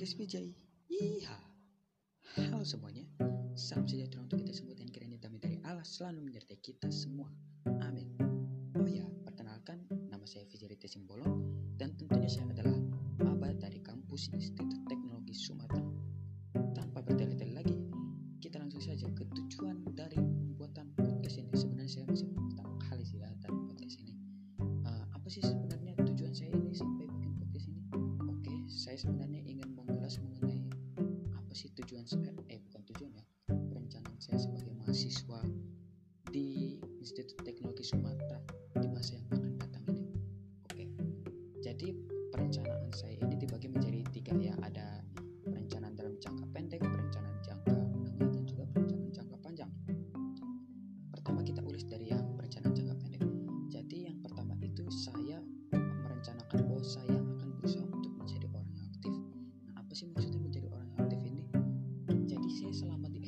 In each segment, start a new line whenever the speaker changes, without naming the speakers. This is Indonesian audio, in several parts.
podcast Vijay. Iha. Halo semuanya. Salam sejahtera untuk kita semua dan kiranya damai dari Allah selalu menyertai kita semua. Amin. Oh ya, perkenalkan nama saya Vijay Simbolon dan tentunya saya adalah maba dari kampus Institut Teknologi Sumatera. Tanpa bertele-tele lagi, kita langsung saja ke tujuan dari pembuatan podcast ini. Sebenarnya saya masih pertama kali sih ya dalam podcast ini. Eh, apa sih sebenarnya tujuan saya ini sampai bikin podcast ini? Oke, saya sebenarnya mengulas mengenai apa sih tujuan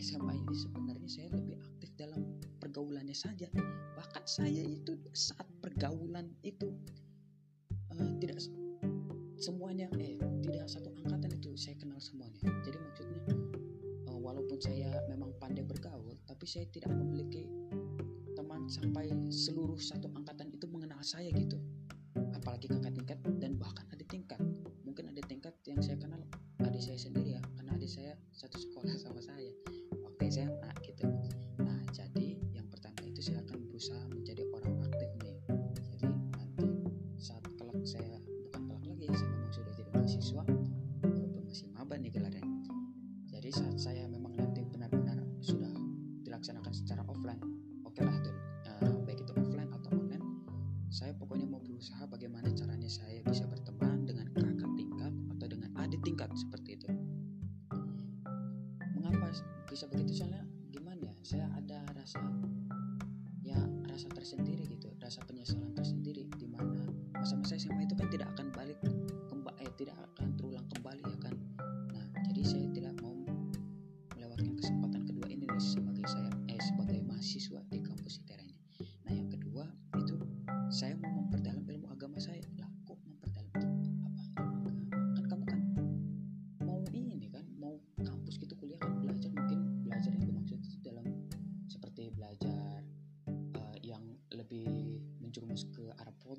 SMA ini sebenarnya saya lebih aktif dalam pergaulannya saja. Bahkan saya itu saat pergaulan itu eh, tidak semuanya eh tidak satu angkatan itu saya kenal semuanya. Jadi maksudnya eh, walaupun saya memang pandai bergaul, tapi saya tidak memiliki teman sampai seluruh satu angkatan itu mengenal saya gitu apalagi kakak tingkat dan bahkan adik tingkat mungkin adik tingkat yang saya kenal adik saya sendiri ya karena adik saya satu sekolah sama saya maba nih gelarnya. Jadi saat saya memang nanti benar-benar sudah dilaksanakan secara offline oke lah tuh eh, baik itu offline atau online saya pokoknya mau berusaha bagaimana caranya saya bisa berteman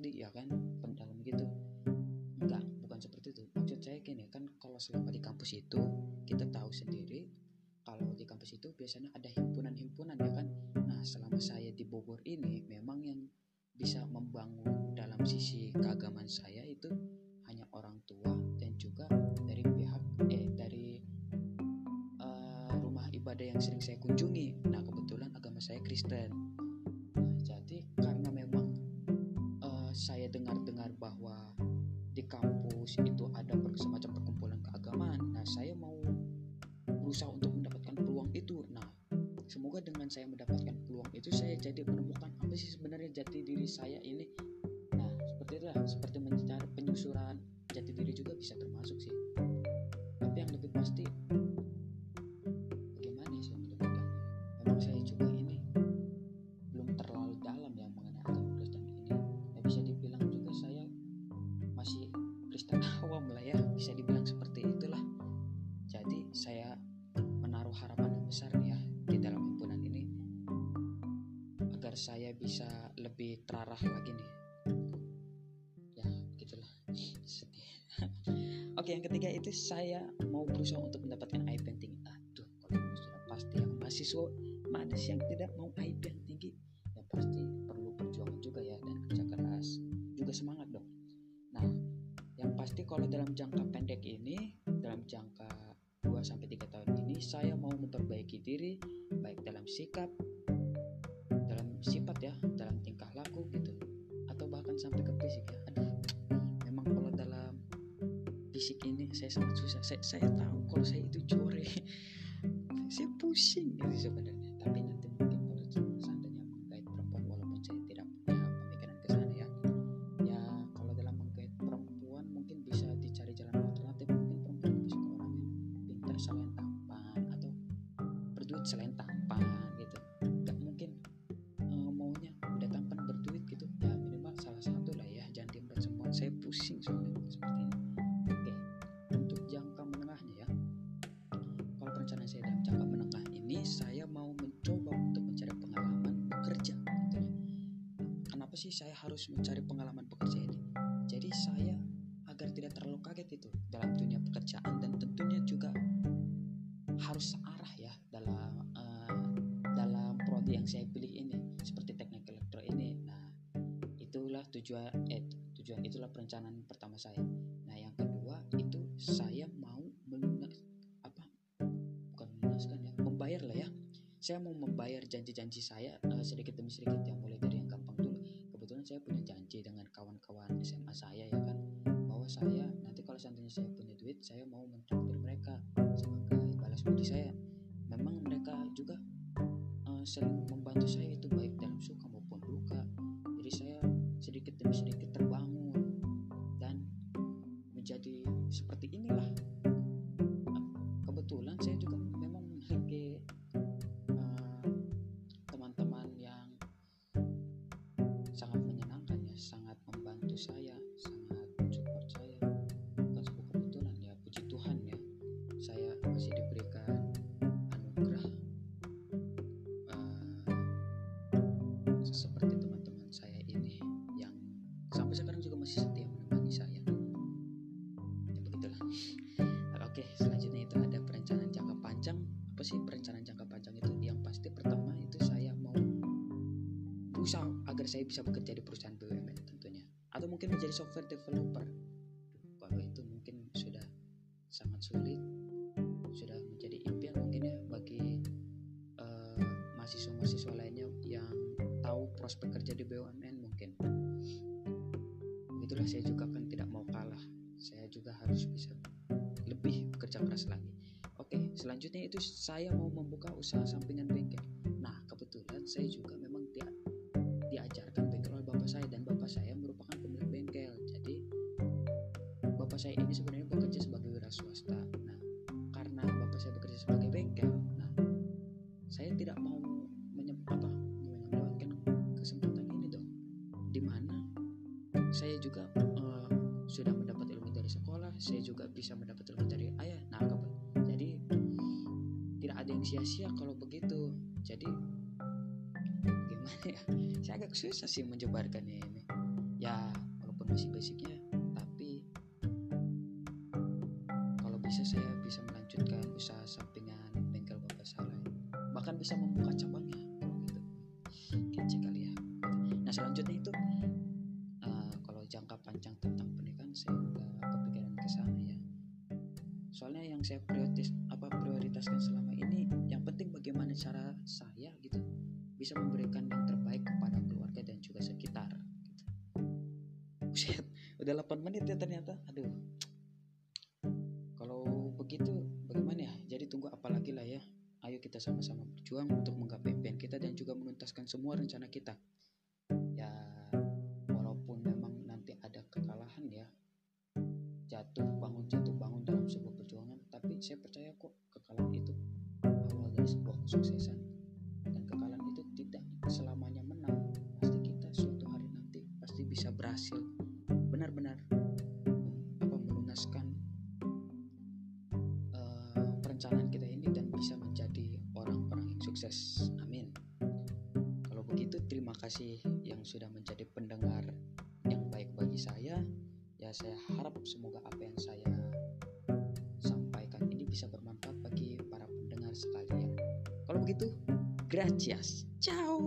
prodi ya kan pendalam gitu enggak bukan seperti itu maksud saya gini kan kalau selama di kampus itu kita tahu sendiri kalau di kampus itu biasanya ada himpunan-himpunan ya kan nah selama saya di Bogor ini memang yang bisa membangun dalam sisi keagamaan saya itu hanya orang tua dan juga dari pihak eh dari eh, rumah ibadah yang sering saya kunjungi. Nah kebetulan agama saya Kristen. Kampus itu ada semacam perkumpulan keagamaan. Nah saya mau berusaha untuk mendapatkan peluang itu. Nah semoga dengan saya mendapatkan peluang itu saya jadi menemukan apa sih sebenarnya jati diri saya ini nah seperti itulah seperti mencari penyusuran jati diri juga bisa termasuk sih tapi yang lebih pasti oke yang ketiga itu saya mau berusaha untuk mendapatkan IP yang tinggi. Aduh kalau sudah pasti ya mahasiswa mana sih yang tidak mau IP yang tinggi ya pasti perlu perjuangan juga ya dan kerja keras. Juga semangat dong. Nah yang pasti kalau dalam jangka pendek ini dalam jangka 2 sampai 3 tahun ini saya mau memperbaiki diri baik dalam sikap, dalam sifat ya, dalam tingkah laku gitu atau bahkan sampai ke fisik ya. Ini saya sangat susah. Saya, saya tahu kalau saya itu core. saya pusing gitu sebenarnya. Tapi nanti mungkin kalau seandainya menggait perempuan walaupun saya tidak punya pemikiran ke sana ya. Ya kalau dalam menggait perempuan mungkin bisa dicari jalan alternatif. Mungkin perempuan lebih suka orang pintar selain tampan atau berduit selain tampan gitu gak mungkin eh, maunya udah tampan berduit gitu ya minimal salah satu lah ya jangan diembat semua saya pusing soalnya kenapa sih saya harus mencari pengalaman bekerja ini? Jadi saya agar tidak terlalu kaget itu dalam dunia pekerjaan dan tentunya juga harus searah ya dalam uh, dalam prodi yang saya pilih ini seperti teknik elektro ini. Nah itulah tujuan eh tujuan itulah perencanaan pertama saya. Nah yang kedua itu saya mau melunas apa? Bukan melunaskan ya membayar lah ya. Saya mau membayar janji-janji saya uh, sedikit demi sedikit yang mulai dari saya punya janji dengan kawan-kawan SMA saya ya kan bahwa saya nanti kalau seandainya saya punya duit saya mau mentraktir mereka sebagai balas budi saya. Memang mereka juga uh, sering membantu saya itu baik dalam suka maupun duka jadi saya sedikit demi sedikit berusaha agar saya bisa bekerja di perusahaan BUMN tentunya. Atau mungkin menjadi software developer. Kalau itu mungkin sudah sangat sulit sudah menjadi impian mungkin ya bagi uh, mahasiswa-mahasiswa lainnya yang tahu prospek kerja di BUMN mungkin. Itulah saya juga kan tidak mau kalah. Saya juga harus bisa lebih bekerja keras lagi. Oke selanjutnya itu saya mau membuka usaha sampingan bengkel. Nah kebetulan saya juga memang bapak saya ini sebenarnya bekerja sebagai wira swasta. Nah karena bapak saya bekerja sebagai bengkel nah saya tidak mau menyem apa melewatkan kesempatan ini dong. Di mana saya juga uh, sudah mendapat ilmu dari sekolah saya juga bisa mendapat ilmu dari ayah. Nah jadi tidak ada yang sia-sia kalau begitu. Jadi gimana ya? Saya agak susah sih menjebarkannya ini. Ya walaupun masih basicnya bisa saya bisa melanjutkan usaha sampingan bengkel bapak saya bahkan bisa membuka cabangnya gitu. Kece kali ya. Nah selanjutnya itu uh, kalau jangka panjang tentang pernikahan saya udah kepikiran ke sana ya. Soalnya yang saya prioritas apa prioritaskan selama ini yang penting bagaimana cara saya gitu bisa memberikan yang terbaik kepada keluarga dan juga sekitar gitu. Udah 8 menit ya ternyata. Aduh sama-sama berjuang untuk menggapai impian kita dan juga menuntaskan semua rencana kita. Ya walaupun memang nanti ada kekalahan ya jatuh bangun jatuh bangun dalam sebuah perjuangan tapi saya percaya kok kekalahan itu awal dari sebuah kesuksesan kasih yang sudah menjadi pendengar yang baik bagi saya. Ya saya harap semoga apa yang saya sampaikan ini bisa bermanfaat bagi para pendengar sekalian. Kalau begitu gracias. Ciao